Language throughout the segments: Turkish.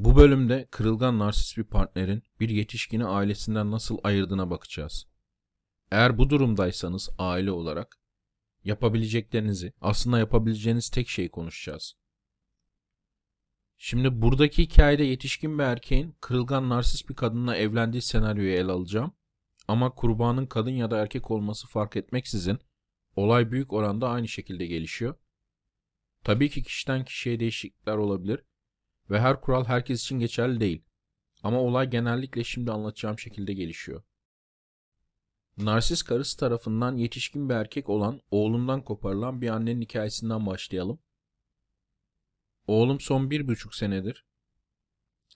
Bu bölümde kırılgan narsist bir partnerin bir yetişkini ailesinden nasıl ayırdığına bakacağız. Eğer bu durumdaysanız aile olarak yapabileceklerinizi, aslında yapabileceğiniz tek şeyi konuşacağız. Şimdi buradaki hikayede yetişkin bir erkeğin kırılgan narsist bir kadınla evlendiği senaryoyu ele alacağım. Ama kurbanın kadın ya da erkek olması fark etmeksizin olay büyük oranda aynı şekilde gelişiyor. Tabii ki kişiden kişiye değişiklikler olabilir ve her kural herkes için geçerli değil. Ama olay genellikle şimdi anlatacağım şekilde gelişiyor. Narsist karısı tarafından yetişkin bir erkek olan oğlundan koparılan bir annenin hikayesinden başlayalım. Oğlum son bir buçuk senedir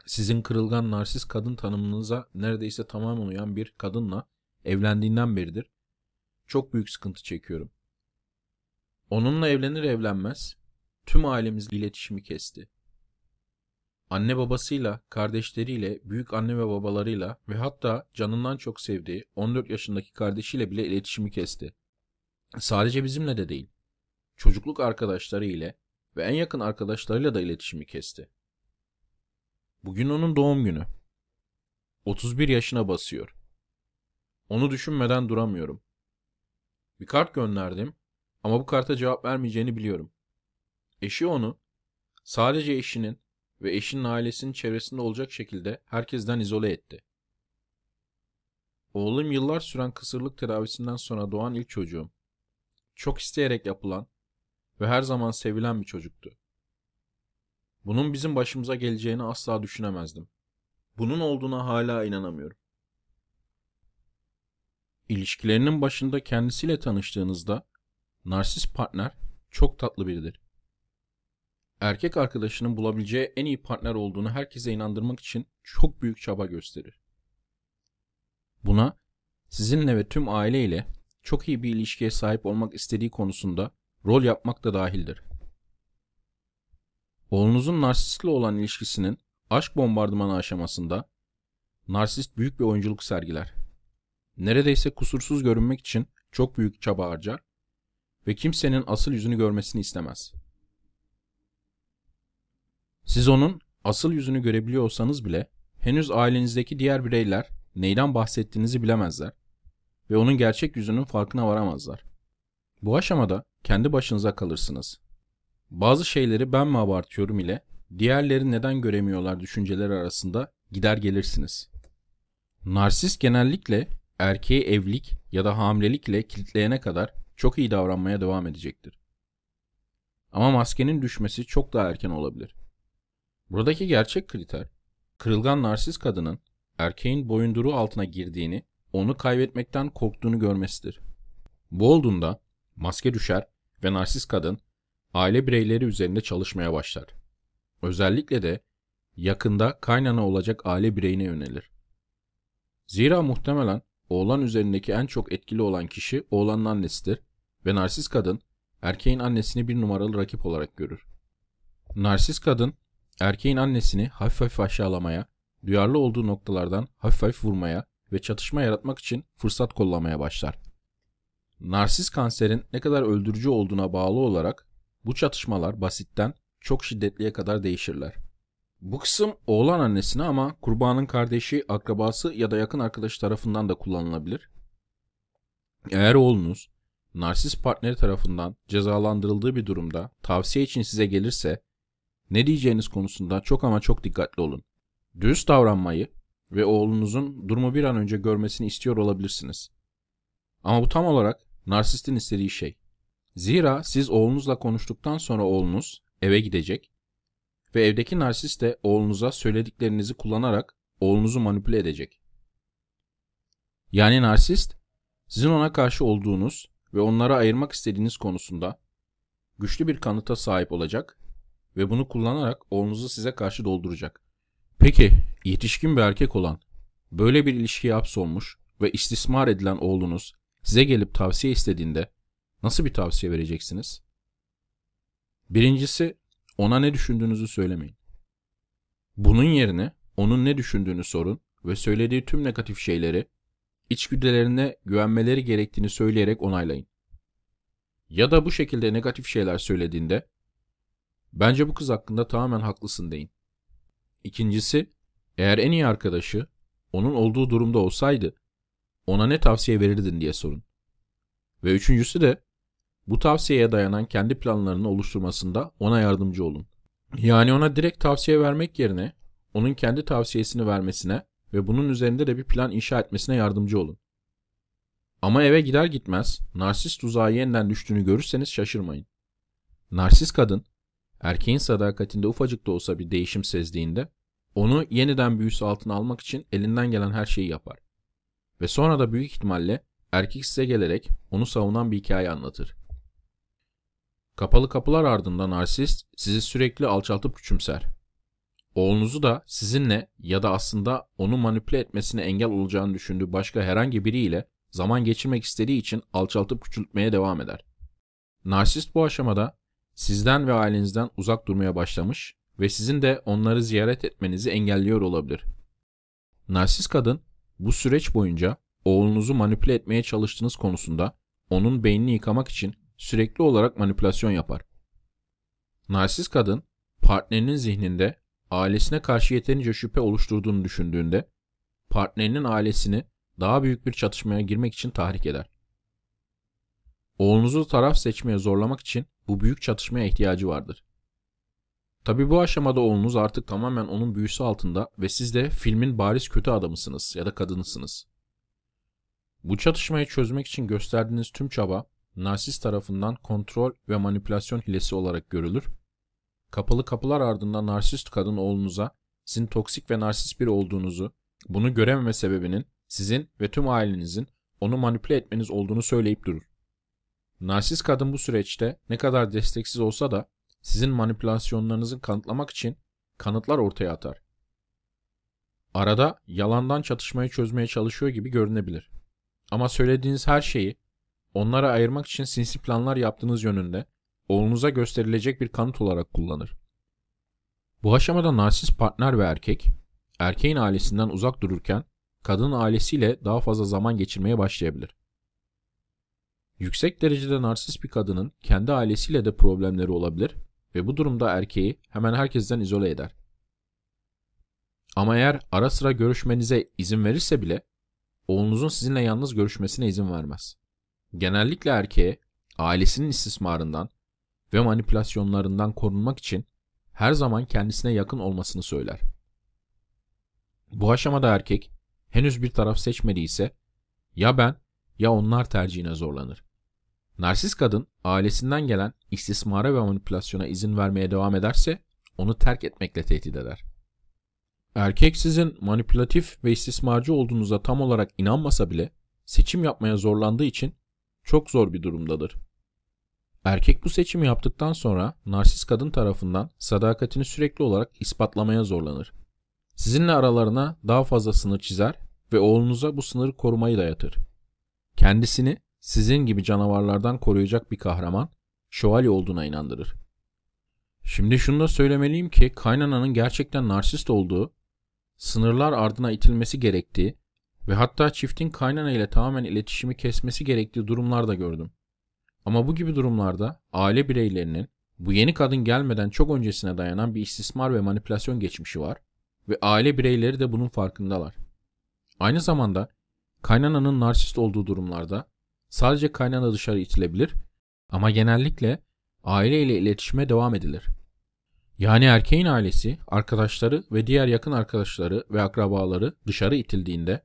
sizin kırılgan narsist kadın tanımınıza neredeyse tamamen uyan bir kadınla evlendiğinden beridir çok büyük sıkıntı çekiyorum. Onunla evlenir evlenmez tüm ailemiz iletişimi kesti. Anne babasıyla, kardeşleriyle, büyük anne ve babalarıyla ve hatta canından çok sevdiği 14 yaşındaki kardeşiyle bile iletişimi kesti. Sadece bizimle de değil. Çocukluk arkadaşları ile ve en yakın arkadaşlarıyla da iletişimi kesti. Bugün onun doğum günü. 31 yaşına basıyor. Onu düşünmeden duramıyorum. Bir kart gönderdim ama bu karta cevap vermeyeceğini biliyorum. Eşi onu sadece eşinin ve eşinin ailesinin çevresinde olacak şekilde herkesten izole etti. Oğlum yıllar süren kısırlık tedavisinden sonra doğan ilk çocuğum. Çok isteyerek yapılan ve her zaman sevilen bir çocuktu. Bunun bizim başımıza geleceğini asla düşünemezdim. Bunun olduğuna hala inanamıyorum. İlişkilerinin başında kendisiyle tanıştığınızda narsist partner çok tatlı biridir. Erkek arkadaşının bulabileceği en iyi partner olduğunu herkese inandırmak için çok büyük çaba gösterir. Buna sizinle ve tüm aileyle çok iyi bir ilişkiye sahip olmak istediği konusunda rol yapmak da dahildir. Oğlunuzun narsistle olan ilişkisinin aşk bombardımanı aşamasında narsist büyük bir oyunculuk sergiler. Neredeyse kusursuz görünmek için çok büyük çaba harcar ve kimsenin asıl yüzünü görmesini istemez. Siz onun asıl yüzünü görebiliyor olsanız bile henüz ailenizdeki diğer bireyler neyden bahsettiğinizi bilemezler ve onun gerçek yüzünün farkına varamazlar. Bu aşamada kendi başınıza kalırsınız. Bazı şeyleri ben mi abartıyorum ile diğerleri neden göremiyorlar düşünceleri arasında gider gelirsiniz. Narsist genellikle erkeği evlilik ya da hamilelik ile kilitleyene kadar çok iyi davranmaya devam edecektir. Ama maskenin düşmesi çok daha erken olabilir. Buradaki gerçek kriter, kırılgan narsist kadının erkeğin boyunduruğu altına girdiğini, onu kaybetmekten korktuğunu görmesidir. Bu olduğunda maske düşer ve narsist kadın aile bireyleri üzerinde çalışmaya başlar. Özellikle de yakında kaynana olacak aile bireyine yönelir. Zira muhtemelen oğlan üzerindeki en çok etkili olan kişi oğlanın annesidir ve narsist kadın erkeğin annesini bir numaralı rakip olarak görür. Narsist kadın erkeğin annesini hafif hafif aşağılamaya, duyarlı olduğu noktalardan hafif hafif vurmaya ve çatışma yaratmak için fırsat kollamaya başlar. Narsist kanserin ne kadar öldürücü olduğuna bağlı olarak bu çatışmalar basitten çok şiddetliye kadar değişirler. Bu kısım oğlan annesine ama kurbanın kardeşi, akrabası ya da yakın arkadaşı tarafından da kullanılabilir. Eğer oğlunuz narsist partneri tarafından cezalandırıldığı bir durumda tavsiye için size gelirse ne diyeceğiniz konusunda çok ama çok dikkatli olun. Dürüst davranmayı ve oğlunuzun durumu bir an önce görmesini istiyor olabilirsiniz. Ama bu tam olarak narsistin istediği şey. Zira siz oğlunuzla konuştuktan sonra oğlunuz eve gidecek ve evdeki narsist de oğlunuza söylediklerinizi kullanarak oğlunuzu manipüle edecek. Yani narsist sizin ona karşı olduğunuz ve onlara ayırmak istediğiniz konusunda güçlü bir kanıta sahip olacak ve bunu kullanarak oğlunuzu size karşı dolduracak. Peki yetişkin bir erkek olan, böyle bir ilişkiye hapsolmuş ve istismar edilen oğlunuz size gelip tavsiye istediğinde nasıl bir tavsiye vereceksiniz? Birincisi ona ne düşündüğünüzü söylemeyin. Bunun yerine onun ne düşündüğünü sorun ve söylediği tüm negatif şeyleri içgüdülerine güvenmeleri gerektiğini söyleyerek onaylayın. Ya da bu şekilde negatif şeyler söylediğinde bence bu kız hakkında tamamen haklısın deyin. İkincisi, eğer en iyi arkadaşı onun olduğu durumda olsaydı ona ne tavsiye verirdin diye sorun. Ve üçüncüsü de bu tavsiyeye dayanan kendi planlarını oluşturmasında ona yardımcı olun. Yani ona direkt tavsiye vermek yerine onun kendi tavsiyesini vermesine ve bunun üzerinde de bir plan inşa etmesine yardımcı olun. Ama eve gider gitmez narsist tuzağa yeniden düştüğünü görürseniz şaşırmayın. Narsist kadın erkeğin sadakatinde ufacık da olsa bir değişim sezdiğinde onu yeniden büyüsü altına almak için elinden gelen her şeyi yapar. Ve sonra da büyük ihtimalle erkek size gelerek onu savunan bir hikaye anlatır. Kapalı kapılar ardında narsist sizi sürekli alçaltıp küçümser. Oğlunuzu da sizinle ya da aslında onu manipüle etmesine engel olacağını düşündüğü başka herhangi biriyle zaman geçirmek istediği için alçaltıp küçültmeye devam eder. Narsist bu aşamada sizden ve ailenizden uzak durmaya başlamış ve sizin de onları ziyaret etmenizi engelliyor olabilir. Narsist kadın bu süreç boyunca oğlunuzu manipüle etmeye çalıştığınız konusunda onun beynini yıkamak için sürekli olarak manipülasyon yapar. Narsist kadın partnerinin zihninde ailesine karşı yeterince şüphe oluşturduğunu düşündüğünde partnerinin ailesini daha büyük bir çatışmaya girmek için tahrik eder. Oğlunuzu taraf seçmeye zorlamak için bu büyük çatışmaya ihtiyacı vardır. Tabi bu aşamada oğlunuz artık tamamen onun büyüsü altında ve siz de filmin bariz kötü adamısınız ya da kadınısınız. Bu çatışmayı çözmek için gösterdiğiniz tüm çaba narsist tarafından kontrol ve manipülasyon hilesi olarak görülür. Kapalı kapılar ardında narsist kadın oğlunuza sizin toksik ve narsist biri olduğunuzu, bunu görememe sebebinin sizin ve tüm ailenizin onu manipüle etmeniz olduğunu söyleyip durur. Narsist kadın bu süreçte ne kadar desteksiz olsa da sizin manipülasyonlarınızı kanıtlamak için kanıtlar ortaya atar. Arada yalandan çatışmayı çözmeye çalışıyor gibi görünebilir. Ama söylediğiniz her şeyi onlara ayırmak için sinsi planlar yaptığınız yönünde oğlunuza gösterilecek bir kanıt olarak kullanır. Bu aşamada narsist partner ve erkek, erkeğin ailesinden uzak dururken kadın ailesiyle daha fazla zaman geçirmeye başlayabilir. Yüksek derecede narsist bir kadının kendi ailesiyle de problemleri olabilir ve bu durumda erkeği hemen herkesten izole eder. Ama eğer ara sıra görüşmenize izin verirse bile oğlunuzun sizinle yalnız görüşmesine izin vermez. Genellikle erkeğe ailesinin istismarından ve manipülasyonlarından korunmak için her zaman kendisine yakın olmasını söyler. Bu aşamada erkek henüz bir taraf seçmediyse ya ben ya onlar tercihine zorlanır. Narsist kadın ailesinden gelen istismara ve manipülasyona izin vermeye devam ederse onu terk etmekle tehdit eder. Erkek sizin manipülatif ve istismarcı olduğunuza tam olarak inanmasa bile seçim yapmaya zorlandığı için çok zor bir durumdadır. Erkek bu seçimi yaptıktan sonra narsist kadın tarafından sadakatini sürekli olarak ispatlamaya zorlanır. Sizinle aralarına daha fazla sınır çizer ve oğlunuza bu sınırı korumayı dayatır. Kendisini sizin gibi canavarlardan koruyacak bir kahraman, şövalye olduğuna inandırır. Şimdi şunu da söylemeliyim ki kaynananın gerçekten narsist olduğu, sınırlar ardına itilmesi gerektiği ve hatta çiftin kaynana ile tamamen iletişimi kesmesi gerektiği durumlar da gördüm. Ama bu gibi durumlarda aile bireylerinin bu yeni kadın gelmeden çok öncesine dayanan bir istismar ve manipülasyon geçmişi var ve aile bireyleri de bunun farkındalar. Aynı zamanda kaynananın narsist olduğu durumlarda sadece kaynana dışarı itilebilir ama genellikle aile ile iletişime devam edilir. Yani erkeğin ailesi, arkadaşları ve diğer yakın arkadaşları ve akrabaları dışarı itildiğinde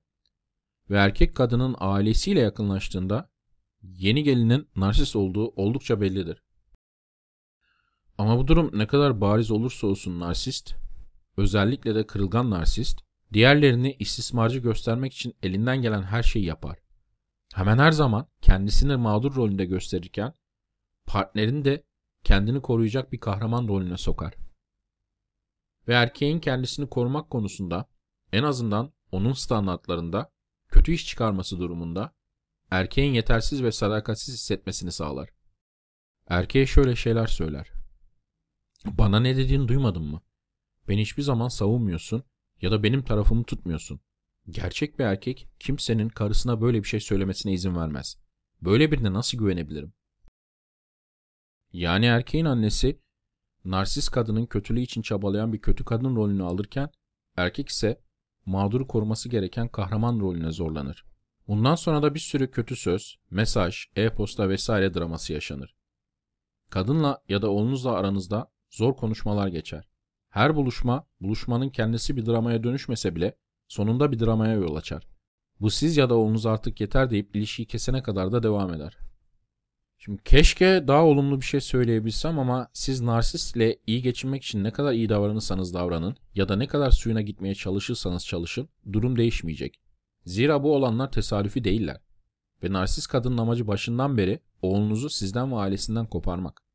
ve erkek kadının ailesiyle yakınlaştığında yeni gelinin narsist olduğu oldukça bellidir. Ama bu durum ne kadar bariz olursa olsun narsist, özellikle de kırılgan narsist, diğerlerini istismarcı göstermek için elinden gelen her şeyi yapar. Hemen her zaman kendisini mağdur rolünde gösterirken partnerini de kendini koruyacak bir kahraman rolüne sokar. Ve erkeğin kendisini korumak konusunda en azından onun standartlarında kötü iş çıkarması durumunda erkeğin yetersiz ve sadakatsiz hissetmesini sağlar. Erkeğe şöyle şeyler söyler. Bana ne dediğini duymadın mı? Beni hiçbir zaman savunmuyorsun ya da benim tarafımı tutmuyorsun. Gerçek bir erkek kimsenin karısına böyle bir şey söylemesine izin vermez. Böyle birine nasıl güvenebilirim? Yani erkeğin annesi narsist kadının kötülüğü için çabalayan bir kötü kadın rolünü alırken erkek ise mağduru koruması gereken kahraman rolüne zorlanır. Bundan sonra da bir sürü kötü söz, mesaj, e-posta vesaire draması yaşanır. Kadınla ya da oğlunuzla aranızda zor konuşmalar geçer. Her buluşma, buluşmanın kendisi bir dramaya dönüşmese bile sonunda bir dramaya yol açar. Bu siz ya da oğlunuz artık yeter deyip ilişkiyi kesene kadar da devam eder. Şimdi keşke daha olumlu bir şey söyleyebilsem ama siz narsist ile iyi geçinmek için ne kadar iyi davranırsanız davranın ya da ne kadar suyuna gitmeye çalışırsanız çalışın durum değişmeyecek. Zira bu olanlar tesadüfi değiller. Ve narsist kadının amacı başından beri oğlunuzu sizden ve ailesinden koparmak.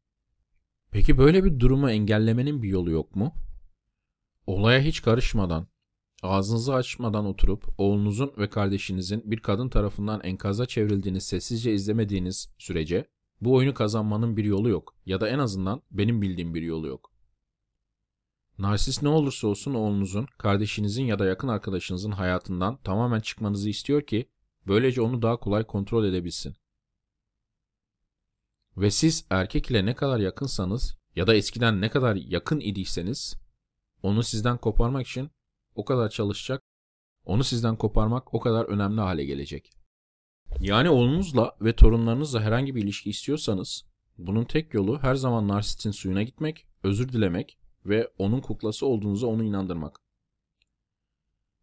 Peki böyle bir durumu engellemenin bir yolu yok mu? Olaya hiç karışmadan, ağzınızı açmadan oturup oğlunuzun ve kardeşinizin bir kadın tarafından enkaza çevrildiğini sessizce izlemediğiniz sürece bu oyunu kazanmanın bir yolu yok ya da en azından benim bildiğim bir yolu yok. Narsist ne olursa olsun oğlunuzun, kardeşinizin ya da yakın arkadaşınızın hayatından tamamen çıkmanızı istiyor ki böylece onu daha kolay kontrol edebilsin. Ve siz erkek ile ne kadar yakınsanız ya da eskiden ne kadar yakın idiyseniz onu sizden koparmak için o kadar çalışacak, onu sizden koparmak o kadar önemli hale gelecek. Yani oğlunuzla ve torunlarınızla herhangi bir ilişki istiyorsanız bunun tek yolu her zaman narsistin suyuna gitmek, özür dilemek ve onun kuklası olduğunuza onu inandırmak.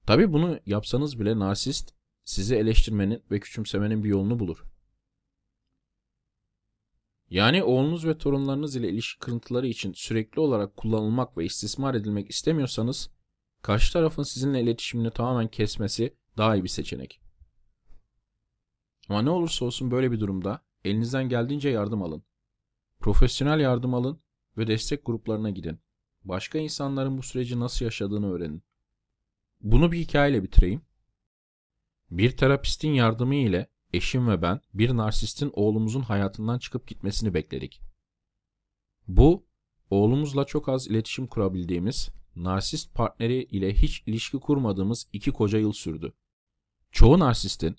Tabi bunu yapsanız bile narsist sizi eleştirmenin ve küçümsemenin bir yolunu bulur. Yani oğlunuz ve torunlarınız ile ilişki kırıntıları için sürekli olarak kullanılmak ve istismar edilmek istemiyorsanız karşı tarafın sizinle iletişimini tamamen kesmesi daha iyi bir seçenek. Ama ne olursa olsun böyle bir durumda elinizden geldiğince yardım alın. Profesyonel yardım alın ve destek gruplarına gidin. Başka insanların bu süreci nasıl yaşadığını öğrenin. Bunu bir hikayeyle bitireyim. Bir terapistin yardımı ile eşim ve ben bir narsistin oğlumuzun hayatından çıkıp gitmesini bekledik. Bu, oğlumuzla çok az iletişim kurabildiğimiz, narsist partneri ile hiç ilişki kurmadığımız iki koca yıl sürdü. Çoğu narsistin,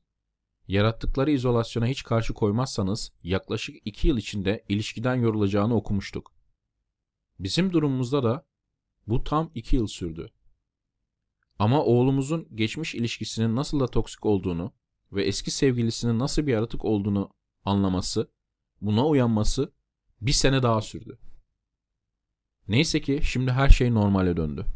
yarattıkları izolasyona hiç karşı koymazsanız yaklaşık iki yıl içinde ilişkiden yorulacağını okumuştuk. Bizim durumumuzda da bu tam iki yıl sürdü. Ama oğlumuzun geçmiş ilişkisinin nasıl da toksik olduğunu ve eski sevgilisinin nasıl bir yaratık olduğunu anlaması, buna uyanması bir sene daha sürdü. Neyse ki şimdi her şey normale döndü.